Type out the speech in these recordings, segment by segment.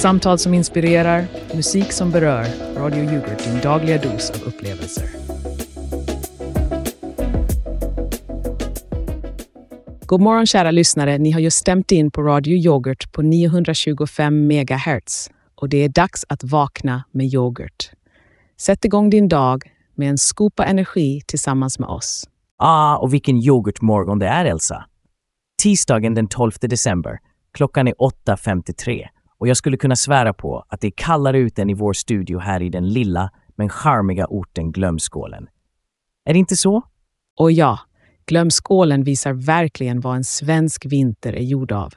Samtal som inspirerar, musik som berör. Radio Yoghurt, din dagliga dos av upplevelser. God morgon kära lyssnare. Ni har just stämt in på Radio Yoghurt på 925 megahertz. och det är dags att vakna med yoghurt. Sätt igång din dag med en skopa energi tillsammans med oss. Ah, och vilken yoghurtmorgon det är, Elsa. Tisdagen den 12 december. Klockan är 8.53 och jag skulle kunna svära på att det är kallare ute än i vår studio här i den lilla men charmiga orten Glömskålen. Är det inte så? Och ja, Glömskålen visar verkligen vad en svensk vinter är gjord av.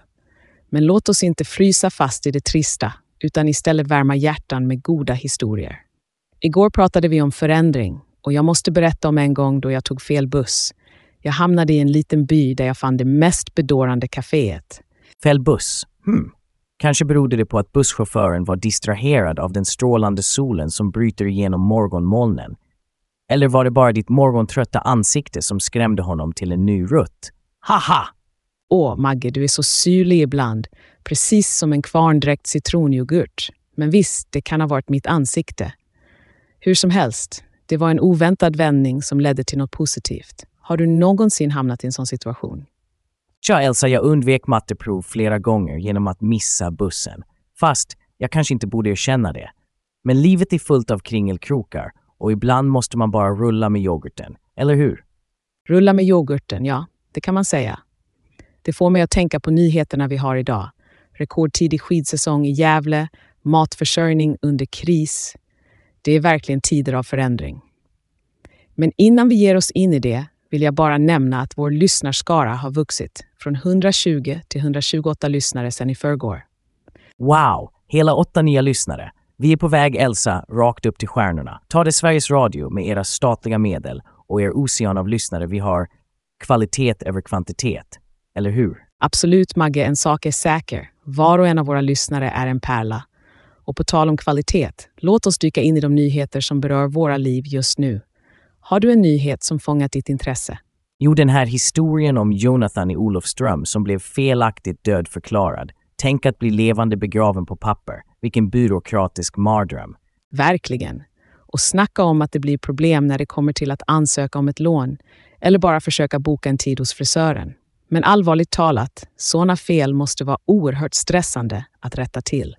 Men låt oss inte frysa fast i det trista, utan istället värma hjärtan med goda historier. Igår pratade vi om förändring och jag måste berätta om en gång då jag tog fel buss. Jag hamnade i en liten by där jag fann det mest bedårande kaféet. Fel buss? Hmm. Kanske berodde det på att busschauffören var distraherad av den strålande solen som bryter igenom morgonmolnen. Eller var det bara ditt morgontrötta ansikte som skrämde honom till en ny rutt? Haha! Åh, Magge, du är så syrlig ibland. Precis som en kvarndräkt citronyoghurt. Men visst, det kan ha varit mitt ansikte. Hur som helst, det var en oväntad vändning som ledde till något positivt. Har du någonsin hamnat i en sån situation? Tja Elsa, jag undvek matteprov flera gånger genom att missa bussen. Fast jag kanske inte borde erkänna det. Men livet är fullt av kringelkrokar och ibland måste man bara rulla med yoghurten, eller hur? Rulla med yoghurten, ja, det kan man säga. Det får mig att tänka på nyheterna vi har idag. Rekordtidig skidsäsong i Gävle, matförsörjning under kris. Det är verkligen tider av förändring. Men innan vi ger oss in i det vill jag bara nämna att vår lyssnarskara har vuxit från 120 till 128 lyssnare sedan i förrgår. Wow! Hela åtta nya lyssnare. Vi är på väg, Elsa, rakt upp till stjärnorna. Ta det Sveriges Radio med era statliga medel och er ocean av lyssnare. Vi har kvalitet över kvantitet. Eller hur? Absolut, Magge, en sak är säker. Var och en av våra lyssnare är en pärla. Och på tal om kvalitet, låt oss dyka in i de nyheter som berör våra liv just nu. Har du en nyhet som fångat ditt intresse? Jo, den här historien om Jonathan i Olofström som blev felaktigt dödförklarad. Tänk att bli levande begraven på papper. Vilken byråkratisk mardröm. Verkligen. Och snacka om att det blir problem när det kommer till att ansöka om ett lån eller bara försöka boka en tid hos frisören. Men allvarligt talat, sådana fel måste vara oerhört stressande att rätta till.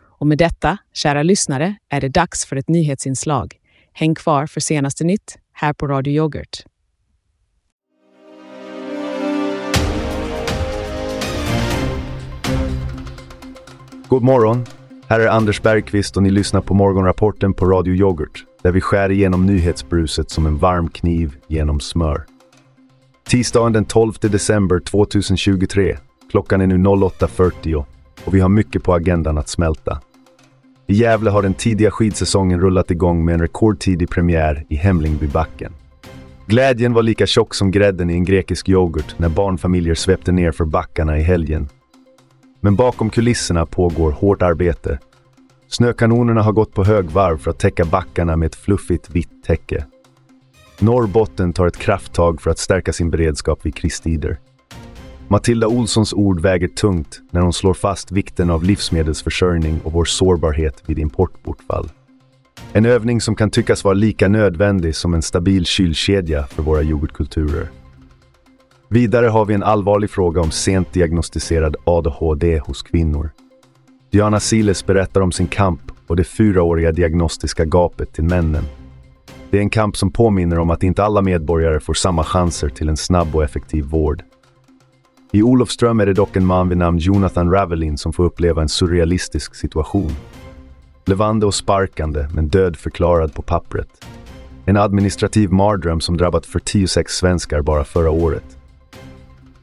Och med detta, kära lyssnare, är det dags för ett nyhetsinslag. Häng kvar för senaste nytt här på Radio Yoghurt. God morgon! Här är Anders Bergqvist och ni lyssnar på morgonrapporten på Radio Yoghurt där vi skär igenom nyhetsbruset som en varm kniv genom smör. Tisdagen den 12 december 2023. Klockan är nu 08.40 och vi har mycket på agendan att smälta. I Gävle har den tidiga skidsäsongen rullat igång med en rekordtidig premiär i Hemlingbybacken. Glädjen var lika tjock som grädden i en grekisk yoghurt när barnfamiljer svepte ner för backarna i helgen. Men bakom kulisserna pågår hårt arbete. Snökanonerna har gått på högvarv för att täcka backarna med ett fluffigt vitt täcke. Norrbotten tar ett krafttag för att stärka sin beredskap vid kristider. Matilda Olssons ord väger tungt när hon slår fast vikten av livsmedelsförsörjning och vår sårbarhet vid importbortfall. En övning som kan tyckas vara lika nödvändig som en stabil kylkedja för våra yoghurtkulturer. Vidare har vi en allvarlig fråga om sent diagnostiserad ADHD hos kvinnor. Diana Siles berättar om sin kamp och det fyraåriga diagnostiska gapet till männen. Det är en kamp som påminner om att inte alla medborgare får samma chanser till en snabb och effektiv vård. I Olofström är det dock en man vid namn Jonathan Ravelin som får uppleva en surrealistisk situation. Levande och sparkande, men dödförklarad på pappret. En administrativ mardröm som drabbat 46 svenskar bara förra året.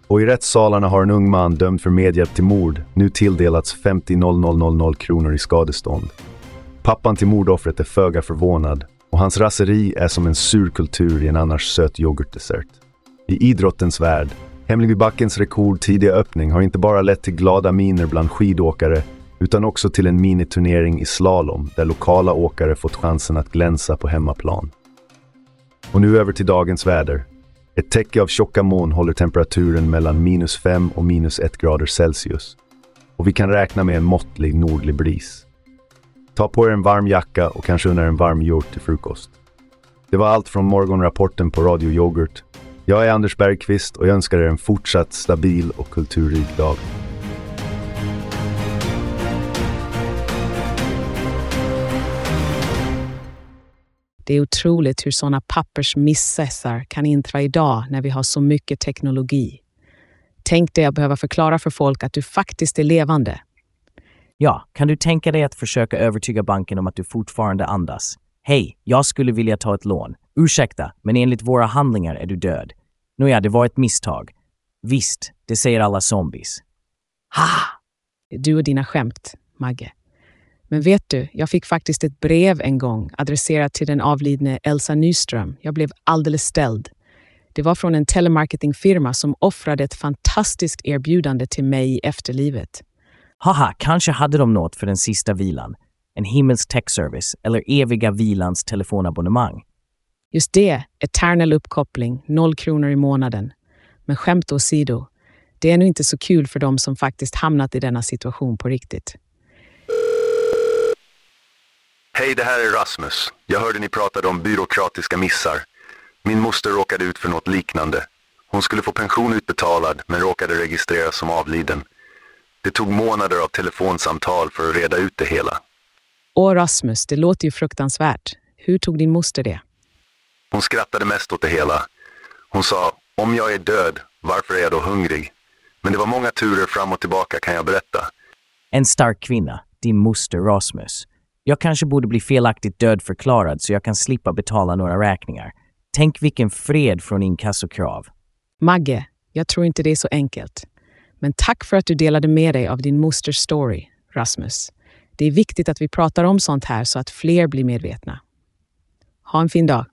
Och i rättssalarna har en ung man dömd för medhjälp till mord nu tilldelats 50 000 kronor i skadestånd. Pappan till mordoffret är föga förvånad och hans raseri är som en sur kultur i en annars söt yoghurtdessert. I idrottens värld Hemlingbybackens rekordtidiga öppning har inte bara lett till glada miner bland skidåkare utan också till en miniturnering i slalom där lokala åkare fått chansen att glänsa på hemmaplan. Och nu över till dagens väder. Ett täcke av tjocka moln håller temperaturen mellan minus 5 och minus 1 grader Celsius. och vi kan räkna med en måttlig nordlig bris. Ta på er en varm jacka och kanske unna en varm yoghurt till frukost. Det var allt från morgonrapporten på Radio Yoghurt. Jag är Anders Bergqvist och jag önskar er en fortsatt stabil och kulturrik dag. Det är otroligt hur sådana pappersmissessar kan intra idag när vi har så mycket teknologi. Tänk dig att behöva förklara för folk att du faktiskt är levande. Ja, kan du tänka dig att försöka övertyga banken om att du fortfarande andas? Hej, jag skulle vilja ta ett lån. Ursäkta, men enligt våra handlingar är du död. Nåja, det var ett misstag. Visst, det säger alla zombies. Ha! Du och dina skämt, Magge. Men vet du, jag fick faktiskt ett brev en gång adresserat till den avlidne Elsa Nyström. Jag blev alldeles ställd. Det var från en telemarketingfirma som offrade ett fantastiskt erbjudande till mig i efterlivet. Haha, kanske hade de något för den sista vilan. En himmelsk techservice eller eviga vilans telefonabonnemang. Just det, eternal uppkoppling, noll kronor i månaden. Men skämt åsido, det är nog inte så kul för dem som faktiskt hamnat i denna situation på riktigt. Hej, det här är Rasmus. Jag hörde ni pratade om byråkratiska missar. Min moster råkade ut för något liknande. Hon skulle få pension utbetalad men råkade registreras som avliden. Det tog månader av telefonsamtal för att reda ut det hela. Åh Rasmus, det låter ju fruktansvärt. Hur tog din moster det? Hon skrattade mest åt det hela. Hon sa, om jag är död, varför är jag då hungrig? Men det var många turer fram och tillbaka kan jag berätta. En stark kvinna, din moster Rasmus. Jag kanske borde bli felaktigt dödförklarad så jag kan slippa betala några räkningar. Tänk vilken fred från inkassokrav. Magge, jag tror inte det är så enkelt. Men tack för att du delade med dig av din mosters story, Rasmus. Det är viktigt att vi pratar om sånt här så att fler blir medvetna. Ha en fin dag.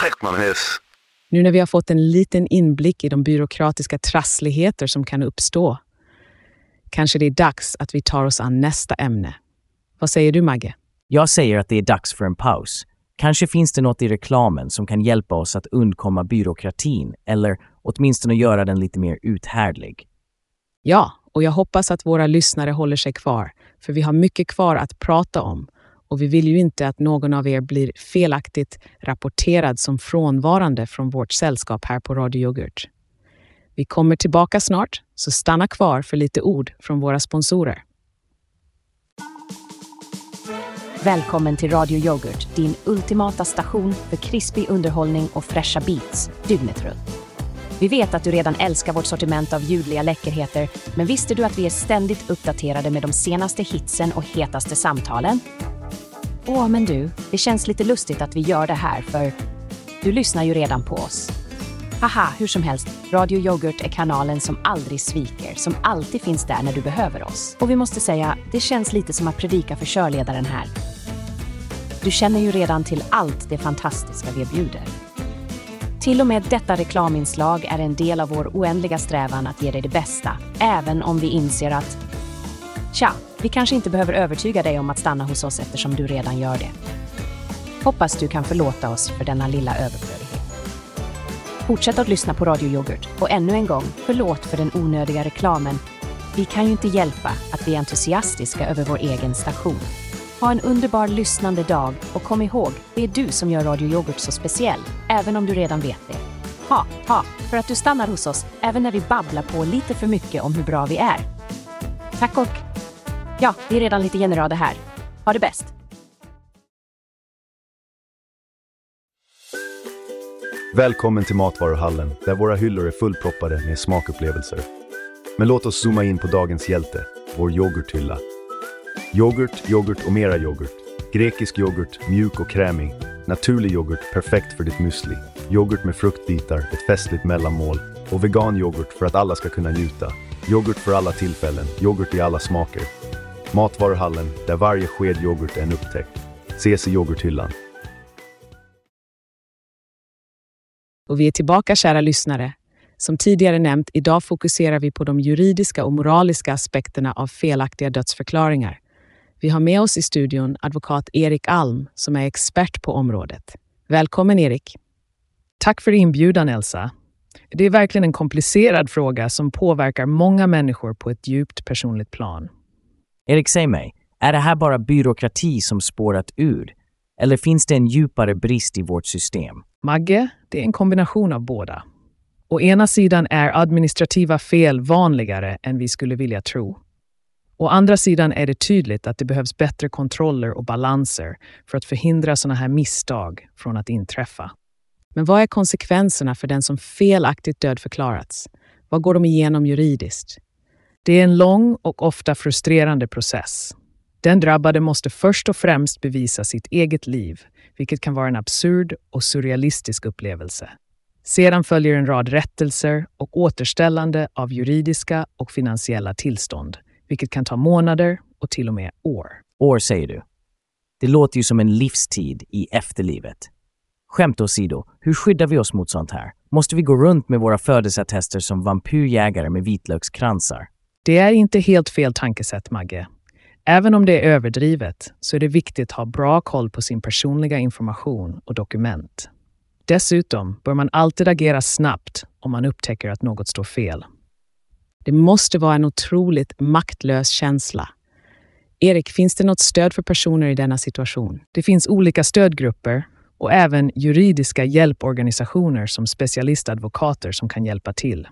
Tack Magnus. Nu när vi har fått en liten inblick i de byråkratiska trassligheter som kan uppstå, kanske det är dags att vi tar oss an nästa ämne. Vad säger du, Magge? Jag säger att det är dags för en paus. Kanske finns det något i reklamen som kan hjälpa oss att undkomma byråkratin eller åtminstone göra den lite mer uthärdlig. Ja, och jag hoppas att våra lyssnare håller sig kvar, för vi har mycket kvar att prata om och vi vill ju inte att någon av er blir felaktigt rapporterad som frånvarande från vårt sällskap här på Radio Yoghurt. Vi kommer tillbaka snart, så stanna kvar för lite ord från våra sponsorer. Välkommen till Radio Yoghurt, din ultimata station för krispig underhållning och fräscha beats dygnet runt. Vi vet att du redan älskar vårt sortiment av ljudliga läckerheter, men visste du att vi är ständigt uppdaterade med de senaste hitsen och hetaste samtalen? Åh, men du, det känns lite lustigt att vi gör det här, för du lyssnar ju redan på oss. Haha, hur som helst, Radio Yoghurt är kanalen som aldrig sviker, som alltid finns där när du behöver oss. Och vi måste säga, det känns lite som att predika för körledaren här. Du känner ju redan till allt det fantastiska vi erbjuder. Till och med detta reklaminslag är en del av vår oändliga strävan att ge dig det bästa, även om vi inser att Tja, vi kanske inte behöver övertyga dig om att stanna hos oss eftersom du redan gör det. Hoppas du kan förlåta oss för denna lilla överflödighet. Fortsätt att lyssna på Radio Yoghurt och ännu en gång, förlåt för den onödiga reklamen. Vi kan ju inte hjälpa att vi är entusiastiska över vår egen station. Ha en underbar lyssnande dag och kom ihåg, det är du som gör Radio Yoghurt så speciell, även om du redan vet det. Ha, ha, för att du stannar hos oss även när vi babblar på lite för mycket om hur bra vi är. Tack och... Ja, vi är redan lite generade här. Ha det bäst! Välkommen till Matvaruhallen, där våra hyllor är fullproppade med smakupplevelser. Men låt oss zooma in på dagens hjälte, vår yoghurthylla. Yoghurt, yoghurt och mera yoghurt. Grekisk yoghurt, mjuk och krämig. Naturlig yoghurt, perfekt för ditt müsli. Yoghurt med fruktbitar, ett festligt mellanmål. Och vegan yoghurt för att alla ska kunna njuta. Yoghurt för alla tillfällen, yoghurt i alla smaker. Matvaruhallen, där varje sked yoghurt är en upptäckt. Ses i yoghurthyllan. Och vi är tillbaka, kära lyssnare. Som tidigare nämnt, idag fokuserar vi på de juridiska och moraliska aspekterna av felaktiga dödsförklaringar. Vi har med oss i studion advokat Erik Alm som är expert på området. Välkommen Erik! Tack för inbjudan Elsa. det är verkligen en komplicerad fråga som påverkar många människor på ett djupt personligt plan. Erik, säg mig, är det här bara byråkrati som spårat ur? Eller finns det en djupare brist i vårt system? Magge, det är en kombination av båda. Å ena sidan är administrativa fel vanligare än vi skulle vilja tro. Å andra sidan är det tydligt att det behövs bättre kontroller och balanser för att förhindra sådana här misstag från att inträffa. Men vad är konsekvenserna för den som felaktigt dödförklarats? Vad går de igenom juridiskt? Det är en lång och ofta frustrerande process. Den drabbade måste först och främst bevisa sitt eget liv, vilket kan vara en absurd och surrealistisk upplevelse. Sedan följer en rad rättelser och återställande av juridiska och finansiella tillstånd, vilket kan ta månader och till och med år. År säger du. Det låter ju som en livstid i efterlivet. Skämt åsido, hur skyddar vi oss mot sånt här? Måste vi gå runt med våra födelseattester som vampyrjägare med vitlökskransar? Det är inte helt fel tankesätt, Magge. Även om det är överdrivet så är det viktigt att ha bra koll på sin personliga information och dokument. Dessutom bör man alltid agera snabbt om man upptäcker att något står fel. Det måste vara en otroligt maktlös känsla. Erik, finns det något stöd för personer i denna situation? Det finns olika stödgrupper och även juridiska hjälporganisationer som specialistadvokater som kan hjälpa till.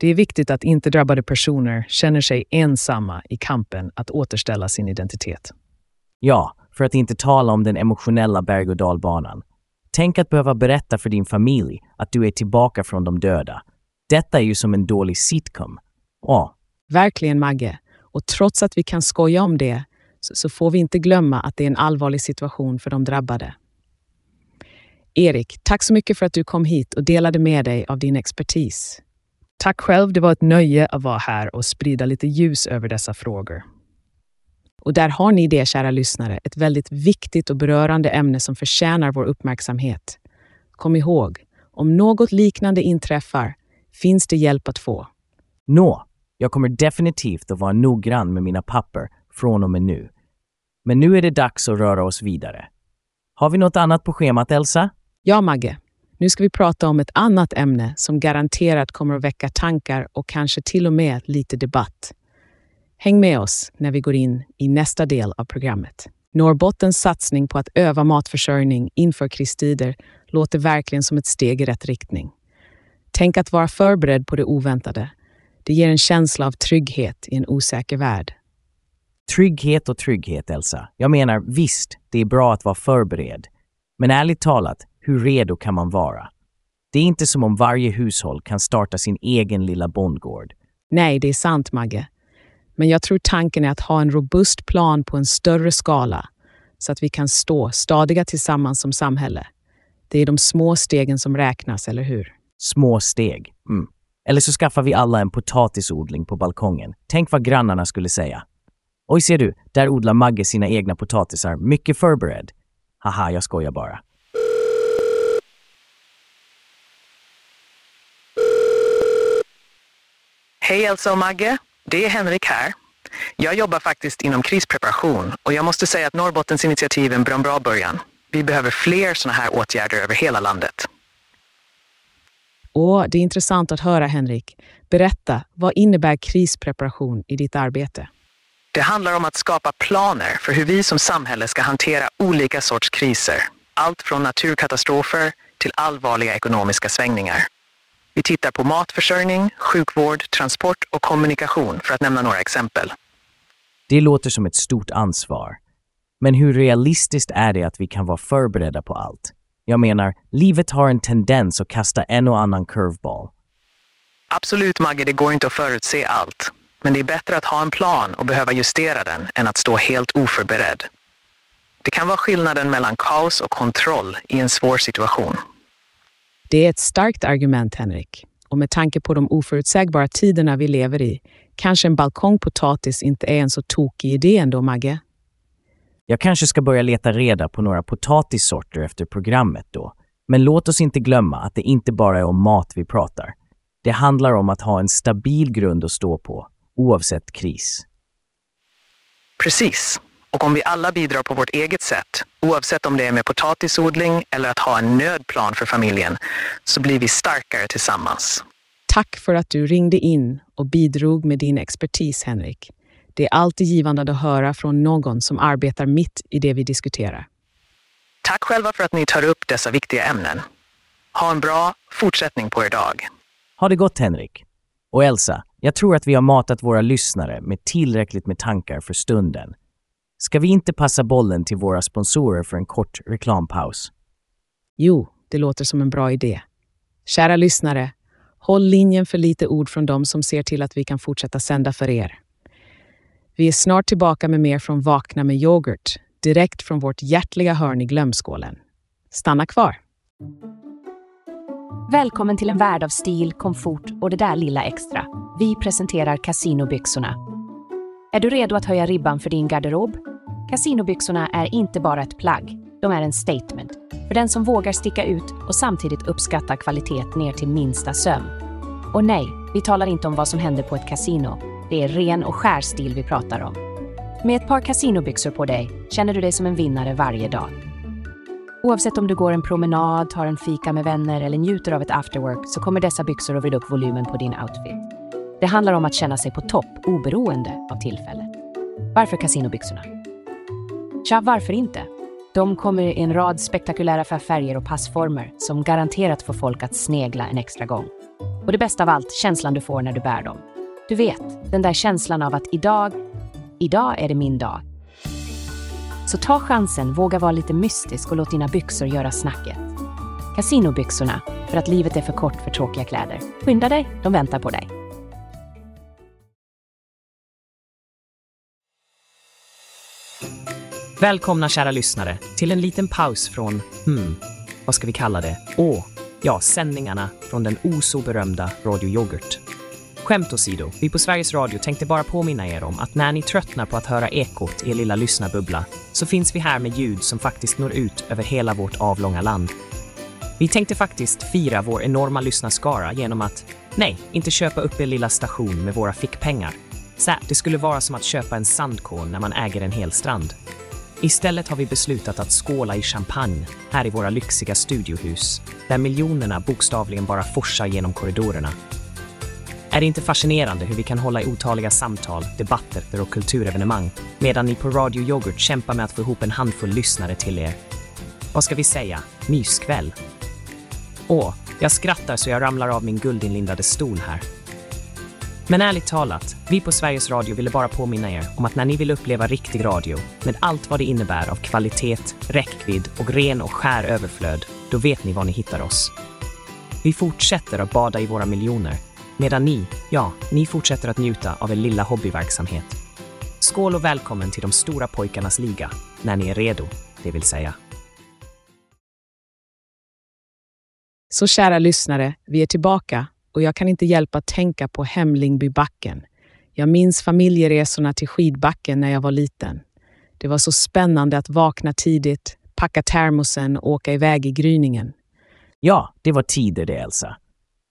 Det är viktigt att inte drabbade personer känner sig ensamma i kampen att återställa sin identitet. Ja, för att inte tala om den emotionella berg och dalbanan. Tänk att behöva berätta för din familj att du är tillbaka från de döda. Detta är ju som en dålig sitcom. Ja. Verkligen, Magge. Och trots att vi kan skoja om det så, så får vi inte glömma att det är en allvarlig situation för de drabbade. Erik, tack så mycket för att du kom hit och delade med dig av din expertis. Tack själv, det var ett nöje att vara här och sprida lite ljus över dessa frågor. Och där har ni det, kära lyssnare, ett väldigt viktigt och berörande ämne som förtjänar vår uppmärksamhet. Kom ihåg, om något liknande inträffar finns det hjälp att få. Nå, jag kommer definitivt att vara noggrann med mina papper från och med nu. Men nu är det dags att röra oss vidare. Har vi något annat på schemat, Elsa? Ja, Magge. Nu ska vi prata om ett annat ämne som garanterat kommer att väcka tankar och kanske till och med lite debatt. Häng med oss när vi går in i nästa del av programmet. Norrbottens satsning på att öva matförsörjning inför kristider låter verkligen som ett steg i rätt riktning. Tänk att vara förberedd på det oväntade. Det ger en känsla av trygghet i en osäker värld. Trygghet och trygghet, Elsa. Jag menar, visst, det är bra att vara förberedd. Men ärligt talat, hur redo kan man vara? Det är inte som om varje hushåll kan starta sin egen lilla bondgård. Nej, det är sant, Magge. Men jag tror tanken är att ha en robust plan på en större skala så att vi kan stå stadiga tillsammans som samhälle. Det är de små stegen som räknas, eller hur? Små steg. Mm. Eller så skaffar vi alla en potatisodling på balkongen. Tänk vad grannarna skulle säga. Oj, ser du, där odlar Magge sina egna potatisar, mycket förberedd. Haha, jag skojar bara. Hej Elsa och Magge, det är Henrik här. Jag jobbar faktiskt inom krispreparation och jag måste säga att Norrbottens initiativ är en bra, bra början. Vi behöver fler sådana här åtgärder över hela landet. Och det är intressant att höra, Henrik. Berätta, vad innebär krispreparation i ditt arbete? Det handlar om att skapa planer för hur vi som samhälle ska hantera olika sorts kriser. Allt från naturkatastrofer till allvarliga ekonomiska svängningar. Vi tittar på matförsörjning, sjukvård, transport och kommunikation för att nämna några exempel. Det låter som ett stort ansvar. Men hur realistiskt är det att vi kan vara förberedda på allt? Jag menar, livet har en tendens att kasta en och annan curveball. Absolut Magge, det går inte att förutse allt. Men det är bättre att ha en plan och behöva justera den än att stå helt oförberedd. Det kan vara skillnaden mellan kaos och kontroll i en svår situation. Det är ett starkt argument, Henrik. Och med tanke på de oförutsägbara tiderna vi lever i, kanske en balkongpotatis inte är en så tokig idé ändå, Magge? Jag kanske ska börja leta reda på några potatissorter efter programmet då. Men låt oss inte glömma att det inte bara är om mat vi pratar. Det handlar om att ha en stabil grund att stå på, oavsett kris. Precis. Och om vi alla bidrar på vårt eget sätt, oavsett om det är med potatisodling eller att ha en nödplan för familjen, så blir vi starkare tillsammans. Tack för att du ringde in och bidrog med din expertis, Henrik. Det är alltid givande att höra från någon som arbetar mitt i det vi diskuterar. Tack själva för att ni tar upp dessa viktiga ämnen. Ha en bra fortsättning på er dag. Ha det gott Henrik. Och Elsa, jag tror att vi har matat våra lyssnare med tillräckligt med tankar för stunden. Ska vi inte passa bollen till våra sponsorer för en kort reklampaus? Jo, det låter som en bra idé. Kära lyssnare, håll linjen för lite ord från dem som ser till att vi kan fortsätta sända för er. Vi är snart tillbaka med mer från Vakna med yoghurt, direkt från vårt hjärtliga hörn i glömskålen. Stanna kvar! Välkommen till en värld av stil, komfort och det där lilla extra. Vi presenterar Casinobyxorna. Är du redo att höja ribban för din garderob? Casinobyxorna är inte bara ett plagg, de är en statement. För den som vågar sticka ut och samtidigt uppskatta kvalitet ner till minsta söm. Och nej, vi talar inte om vad som händer på ett kasino. Det är ren och skär stil vi pratar om. Med ett par kasinobyxor på dig känner du dig som en vinnare varje dag. Oavsett om du går en promenad, tar en fika med vänner eller njuter av ett afterwork så kommer dessa byxor att vrida upp volymen på din outfit. Det handlar om att känna sig på topp oberoende av tillfället. Varför kasinobyxorna? Tja, varför inte? De kommer i en rad spektakulära färger och passformer som garanterat får folk att snegla en extra gång. Och det bästa av allt, känslan du får när du bär dem. Du vet, den där känslan av att idag, idag är det min dag. Så ta chansen, våga vara lite mystisk och låt dina byxor göra snacket. Casinobyxorna, för att livet är för kort för tråkiga kläder. Skynda dig, de väntar på dig. Välkomna kära lyssnare till en liten paus från, hmm, vad ska vi kalla det? Åh, ja, sändningarna från den o så berömda Radio Yoghurt. Skämt åsido, vi på Sveriges Radio tänkte bara påminna er om att när ni tröttnar på att höra ekot i er lilla lyssnarbubbla så finns vi här med ljud som faktiskt når ut över hela vårt avlånga land. Vi tänkte faktiskt fira vår enorma lyssnarskara genom att, nej, inte köpa upp er lilla station med våra fickpengar. Så det skulle vara som att köpa en sandkorn när man äger en hel strand. Istället har vi beslutat att skåla i champagne här i våra lyxiga studiohus, där miljonerna bokstavligen bara forsar genom korridorerna. Är det inte fascinerande hur vi kan hålla i otaliga samtal, debatter och kulturevenemang medan ni på Radio Yoghurt kämpar med att få ihop en handfull lyssnare till er? Vad ska vi säga? Myskväll? Åh, jag skrattar så jag ramlar av min guldinlindade stol här. Men ärligt talat, vi på Sveriges Radio ville bara påminna er om att när ni vill uppleva riktig radio, med allt vad det innebär av kvalitet, räckvidd och ren och skär överflöd, då vet ni var ni hittar oss. Vi fortsätter att bada i våra miljoner, medan ni, ja, ni fortsätter att njuta av er lilla hobbyverksamhet. Skål och välkommen till de stora pojkarnas liga, när ni är redo, det vill säga. Så kära lyssnare, vi är tillbaka och jag kan inte hjälpa att tänka på Hemlingbybacken. Jag minns familjeresorna till skidbacken när jag var liten. Det var så spännande att vakna tidigt, packa termosen och åka iväg i gryningen. Ja, det var tider det, Elsa.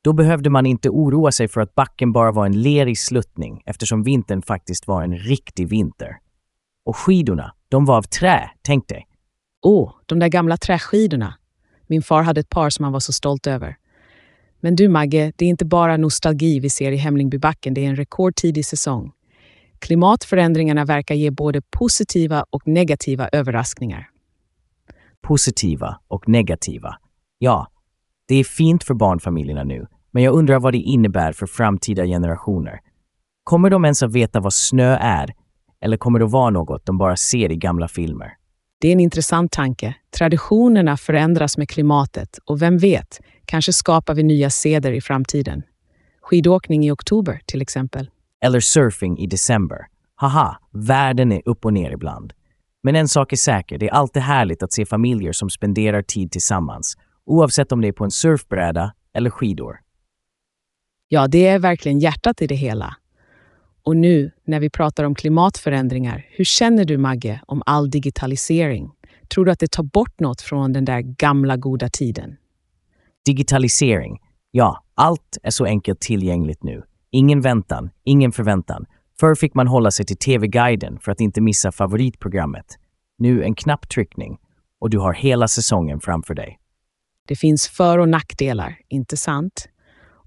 Då behövde man inte oroa sig för att backen bara var en lerig sluttning eftersom vintern faktiskt var en riktig vinter. Och skidorna, de var av trä, tänk dig. Åh, de där gamla träskidorna. Min far hade ett par som han var så stolt över. Men du Magge, det är inte bara nostalgi vi ser i Hemlingbybacken, det är en rekordtidig säsong. Klimatförändringarna verkar ge både positiva och negativa överraskningar. Positiva och negativa. Ja, det är fint för barnfamiljerna nu, men jag undrar vad det innebär för framtida generationer. Kommer de ens att veta vad snö är? Eller kommer det vara något de bara ser i gamla filmer? Det är en intressant tanke. Traditionerna förändras med klimatet och vem vet, kanske skapar vi nya seder i framtiden. Skidåkning i oktober till exempel. Eller surfing i december. Haha, världen är upp och ner ibland. Men en sak är säker, det är alltid härligt att se familjer som spenderar tid tillsammans, oavsett om det är på en surfbräda eller skidor. Ja, det är verkligen hjärtat i det hela. Och nu, när vi pratar om klimatförändringar, hur känner du Magge om all digitalisering? Tror du att det tar bort något från den där gamla goda tiden? Digitalisering. Ja, allt är så enkelt tillgängligt nu. Ingen väntan, ingen förväntan. Förr fick man hålla sig till TV-guiden för att inte missa favoritprogrammet. Nu en knapptryckning och du har hela säsongen framför dig. Det finns för och nackdelar, inte sant?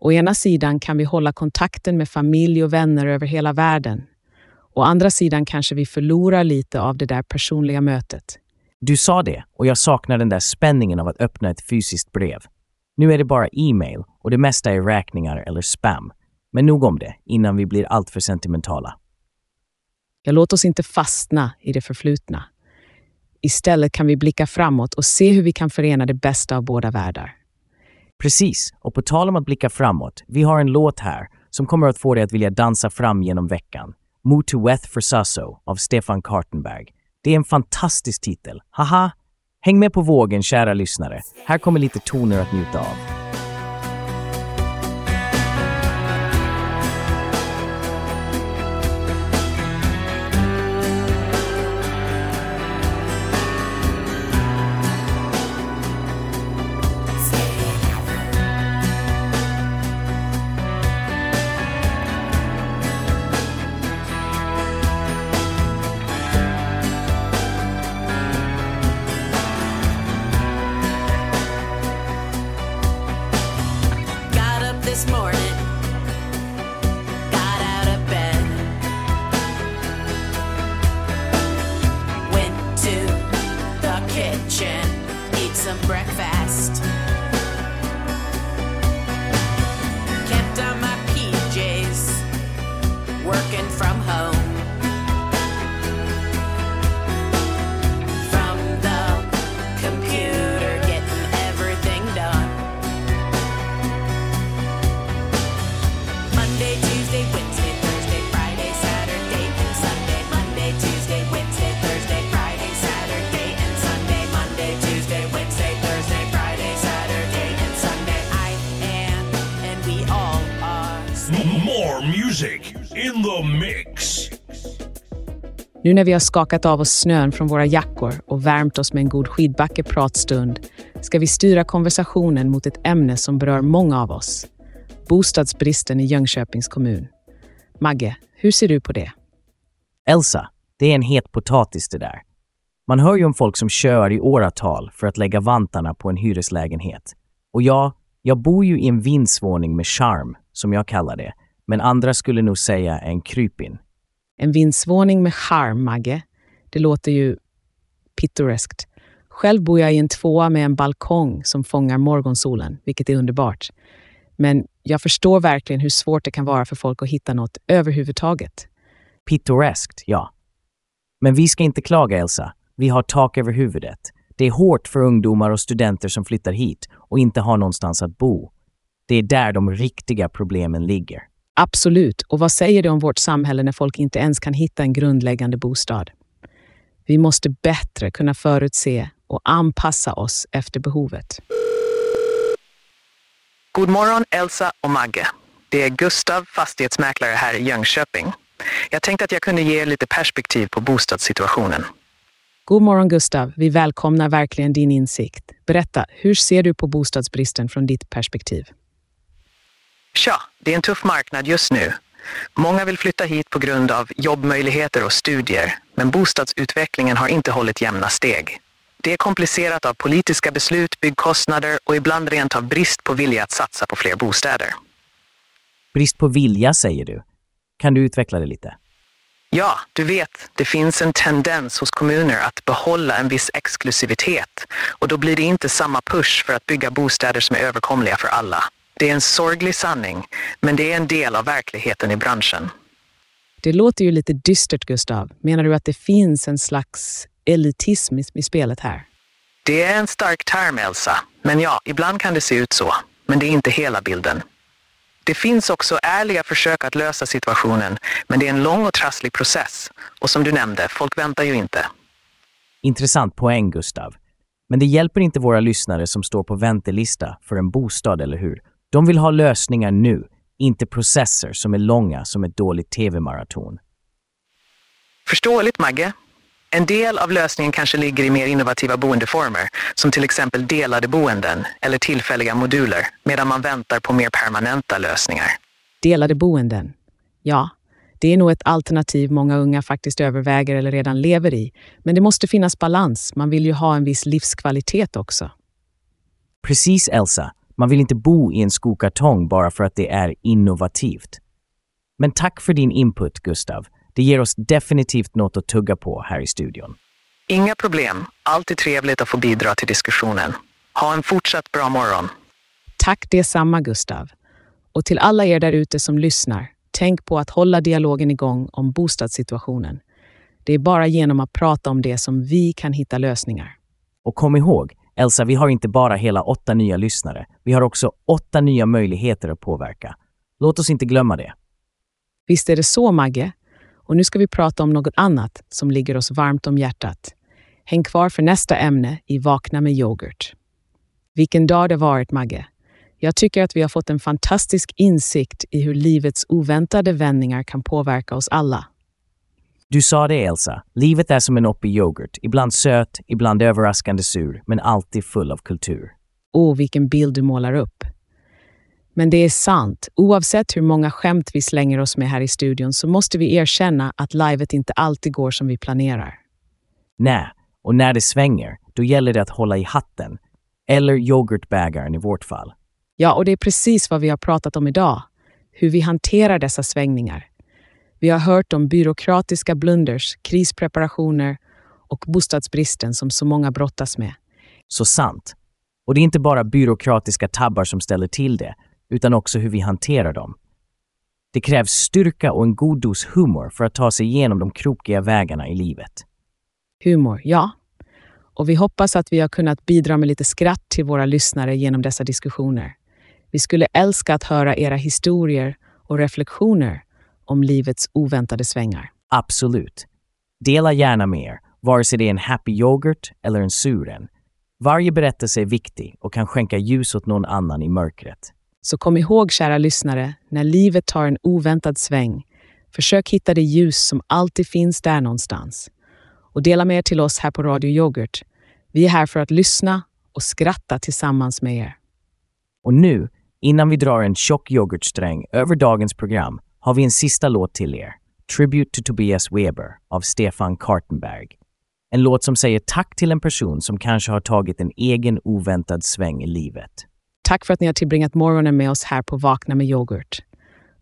Å ena sidan kan vi hålla kontakten med familj och vänner över hela världen. Å andra sidan kanske vi förlorar lite av det där personliga mötet. Du sa det och jag saknar den där spänningen av att öppna ett fysiskt brev. Nu är det bara e-mail och det mesta är räkningar eller spam. Men nog om det, innan vi blir alltför sentimentala. Ja, låt oss inte fastna i det förflutna. Istället kan vi blicka framåt och se hur vi kan förena det bästa av båda världar. Precis, och på tal om att blicka framåt, vi har en låt här som kommer att få dig att vilja dansa fram genom veckan. Move to Weth for Sasso av Stefan Kartenberg. Det är en fantastisk titel. Haha! Häng med på vågen, kära lyssnare. Här kommer lite toner att njuta av. breakfast. Nu när vi har skakat av oss snön från våra jackor och värmt oss med en god skidbacke pratstund ska vi styra konversationen mot ett ämne som berör många av oss. Bostadsbristen i Jönköpings kommun. Magge, hur ser du på det? Elsa, det är en het potatis det där. Man hör ju om folk som kör i åratal för att lägga vantarna på en hyreslägenhet. Och ja, jag bor ju i en vindsvåning med charm, som jag kallar det, men andra skulle nog säga en krypin. En vindsvåning med charm, Magge. Det låter ju pittoreskt. Själv bor jag i en tvåa med en balkong som fångar morgonsolen, vilket är underbart. Men jag förstår verkligen hur svårt det kan vara för folk att hitta något överhuvudtaget. Pittoreskt, ja. Men vi ska inte klaga, Elsa. Vi har tak över huvudet. Det är hårt för ungdomar och studenter som flyttar hit och inte har någonstans att bo. Det är där de riktiga problemen ligger. Absolut. Och vad säger det om vårt samhälle när folk inte ens kan hitta en grundläggande bostad? Vi måste bättre kunna förutse och anpassa oss efter behovet. God morgon Elsa och Magge. Det är Gustav, fastighetsmäklare här i Jönköping. Jag tänkte att jag kunde ge er lite perspektiv på bostadssituationen. God morgon Gustav. Vi välkomnar verkligen din insikt. Berätta, hur ser du på bostadsbristen från ditt perspektiv? Tja, det är en tuff marknad just nu. Många vill flytta hit på grund av jobbmöjligheter och studier, men bostadsutvecklingen har inte hållit jämna steg. Det är komplicerat av politiska beslut, byggkostnader och ibland rent av brist på vilja att satsa på fler bostäder. Brist på vilja, säger du. Kan du utveckla det lite? Ja, du vet, det finns en tendens hos kommuner att behålla en viss exklusivitet och då blir det inte samma push för att bygga bostäder som är överkomliga för alla. Det är en sorglig sanning, men det är en del av verkligheten i branschen. Det låter ju lite dystert, Gustav. Menar du att det finns en slags elitism i, i spelet här? Det är en stark term, Elsa. Men ja, ibland kan det se ut så. Men det är inte hela bilden. Det finns också ärliga försök att lösa situationen, men det är en lång och trasslig process. Och som du nämnde, folk väntar ju inte. Intressant poäng, Gustav. Men det hjälper inte våra lyssnare som står på väntelista för en bostad, eller hur? De vill ha lösningar nu, inte processer som är långa som ett dåligt tv-maraton. Förståeligt, Magge. En del av lösningen kanske ligger i mer innovativa boendeformer, som till exempel delade boenden eller tillfälliga moduler, medan man väntar på mer permanenta lösningar. Delade boenden. Ja, Det är nog ett alternativ många unga faktiskt överväger eller redan lever i. Men det måste finnas balans. Man vill ju ha en viss livskvalitet också. Precis Elsa, man vill inte bo i en skokartong bara för att det är innovativt. Men tack för din input, Gustav. Det ger oss definitivt något att tugga på här i studion. Inga problem. Alltid trevligt att få bidra till diskussionen. Ha en fortsatt bra morgon. Tack detsamma, Gustav. Och till alla er där ute som lyssnar, tänk på att hålla dialogen igång om bostadssituationen. Det är bara genom att prata om det som vi kan hitta lösningar. Och kom ihåg, Elsa, vi har inte bara hela åtta nya lyssnare. Vi har också åtta nya möjligheter att påverka. Låt oss inte glömma det. Visst är det så, Magge? Och nu ska vi prata om något annat som ligger oss varmt om hjärtat. Häng kvar för nästa ämne i Vakna med yoghurt. Vilken dag det varit, Magge. Jag tycker att vi har fått en fantastisk insikt i hur livets oväntade vändningar kan påverka oss alla. Du sa det, Elsa. Livet är som en oppig yoghurt. Ibland söt, ibland överraskande sur, men alltid full av kultur. Åh, vilken bild du målar upp. Men det är sant. Oavsett hur många skämt vi slänger oss med här i studion så måste vi erkänna att livet inte alltid går som vi planerar. Nej, och när det svänger, då gäller det att hålla i hatten. Eller yoghurtbägaren i vårt fall. Ja, och det är precis vad vi har pratat om idag. Hur vi hanterar dessa svängningar. Vi har hört om byråkratiska blunders, krispreparationer och bostadsbristen som så många brottas med. Så sant. Och det är inte bara byråkratiska tabbar som ställer till det, utan också hur vi hanterar dem. Det krävs styrka och en god dos humor för att ta sig igenom de krokiga vägarna i livet. Humor, ja. Och vi hoppas att vi har kunnat bidra med lite skratt till våra lyssnare genom dessa diskussioner. Vi skulle älska att höra era historier och reflektioner om livets oväntade svängar. Absolut. Dela gärna med er, vare sig det är en happy yoghurt eller en sur en. Varje berättelse är viktig och kan skänka ljus åt någon annan i mörkret. Så kom ihåg, kära lyssnare, när livet tar en oväntad sväng, försök hitta det ljus som alltid finns där någonstans. Och dela med er till oss här på Radio Yoghurt. Vi är här för att lyssna och skratta tillsammans med er. Och nu, innan vi drar en tjock yoghurtsträng över dagens program, har vi en sista låt till er. Tribute to Tobias Weber av Stefan Kartenberg. En låt som säger tack till en person som kanske har tagit en egen oväntad sväng i livet. Tack för att ni har tillbringat morgonen med oss här på Vakna med yoghurt.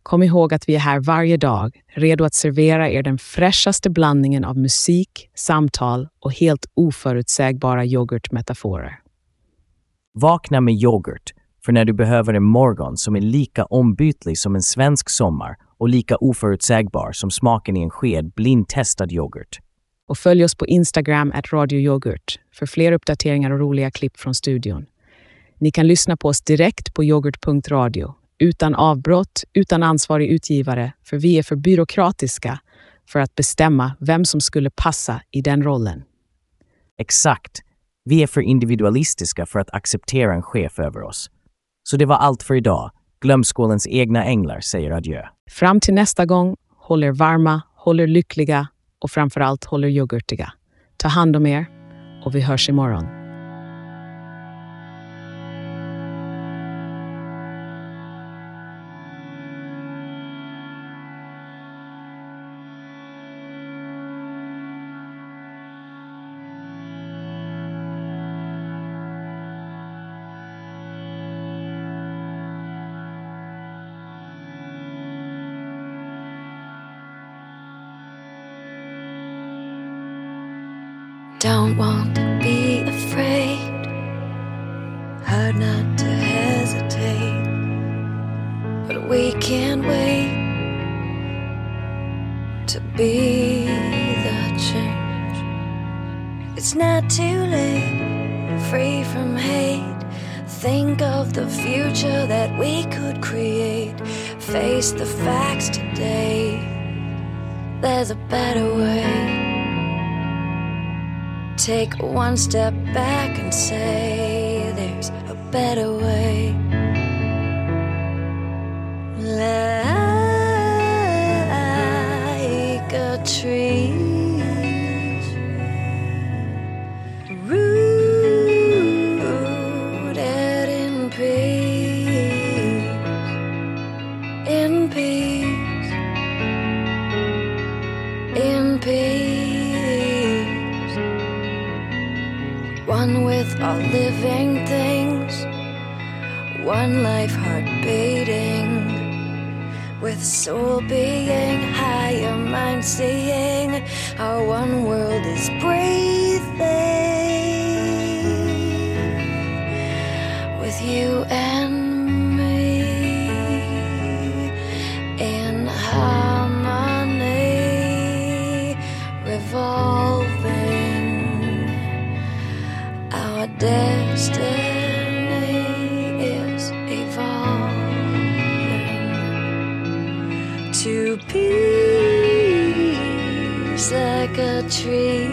Kom ihåg att vi är här varje dag, redo att servera er den fräschaste blandningen av musik, samtal och helt oförutsägbara yoghurtmetaforer. Vakna med yoghurt, för när du behöver en morgon som är lika ombytlig som en svensk sommar och lika oförutsägbar som smaken i en sked blindtestad yoghurt. Och följ oss på Instagram at Radio Yoghurt för fler uppdateringar och roliga klipp från studion. Ni kan lyssna på oss direkt på yoghurt.radio, utan avbrott, utan ansvarig utgivare, för vi är för byråkratiska för att bestämma vem som skulle passa i den rollen. Exakt. Vi är för individualistiska för att acceptera en chef över oss. Så det var allt för idag. Glömskålens egna änglar säger adjö. Fram till nästa gång, håll er varma, håll er lyckliga och framförallt håll er yoghurtiga. Ta hand om er och vi hörs imorgon. Don't want to be afraid. Hard not to hesitate. But we can't wait to be the change. It's not too late. Free from hate. Think of the future that we could create. Face the facts today. There's a better way. Take one step back and say there's a better way. one with all living things, one life heart beating, with soul being, higher mind seeing, our one world is breathing. With you and Destiny is evolving to peace like a tree.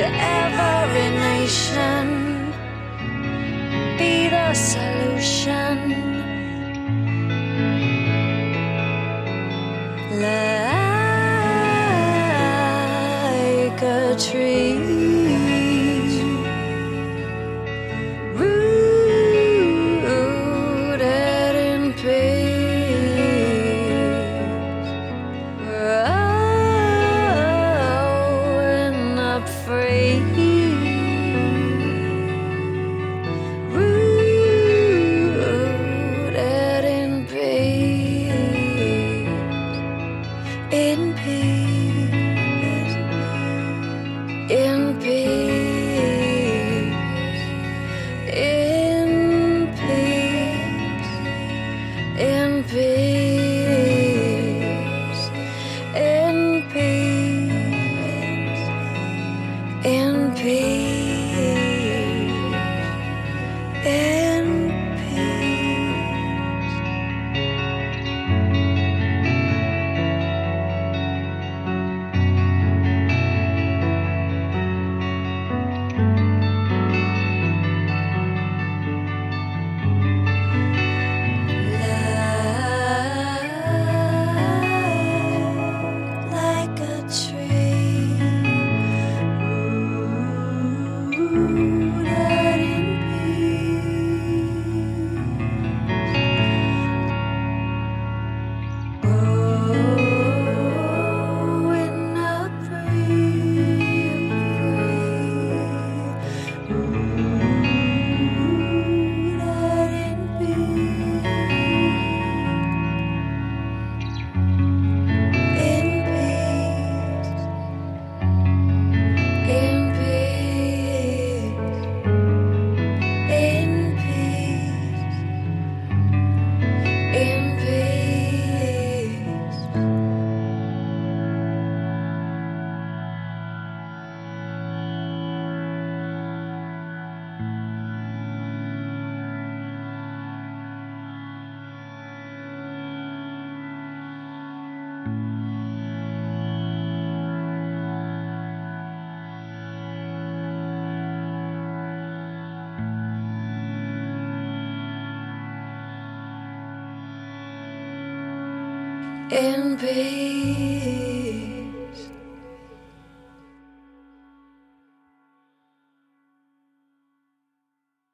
to ever in peace.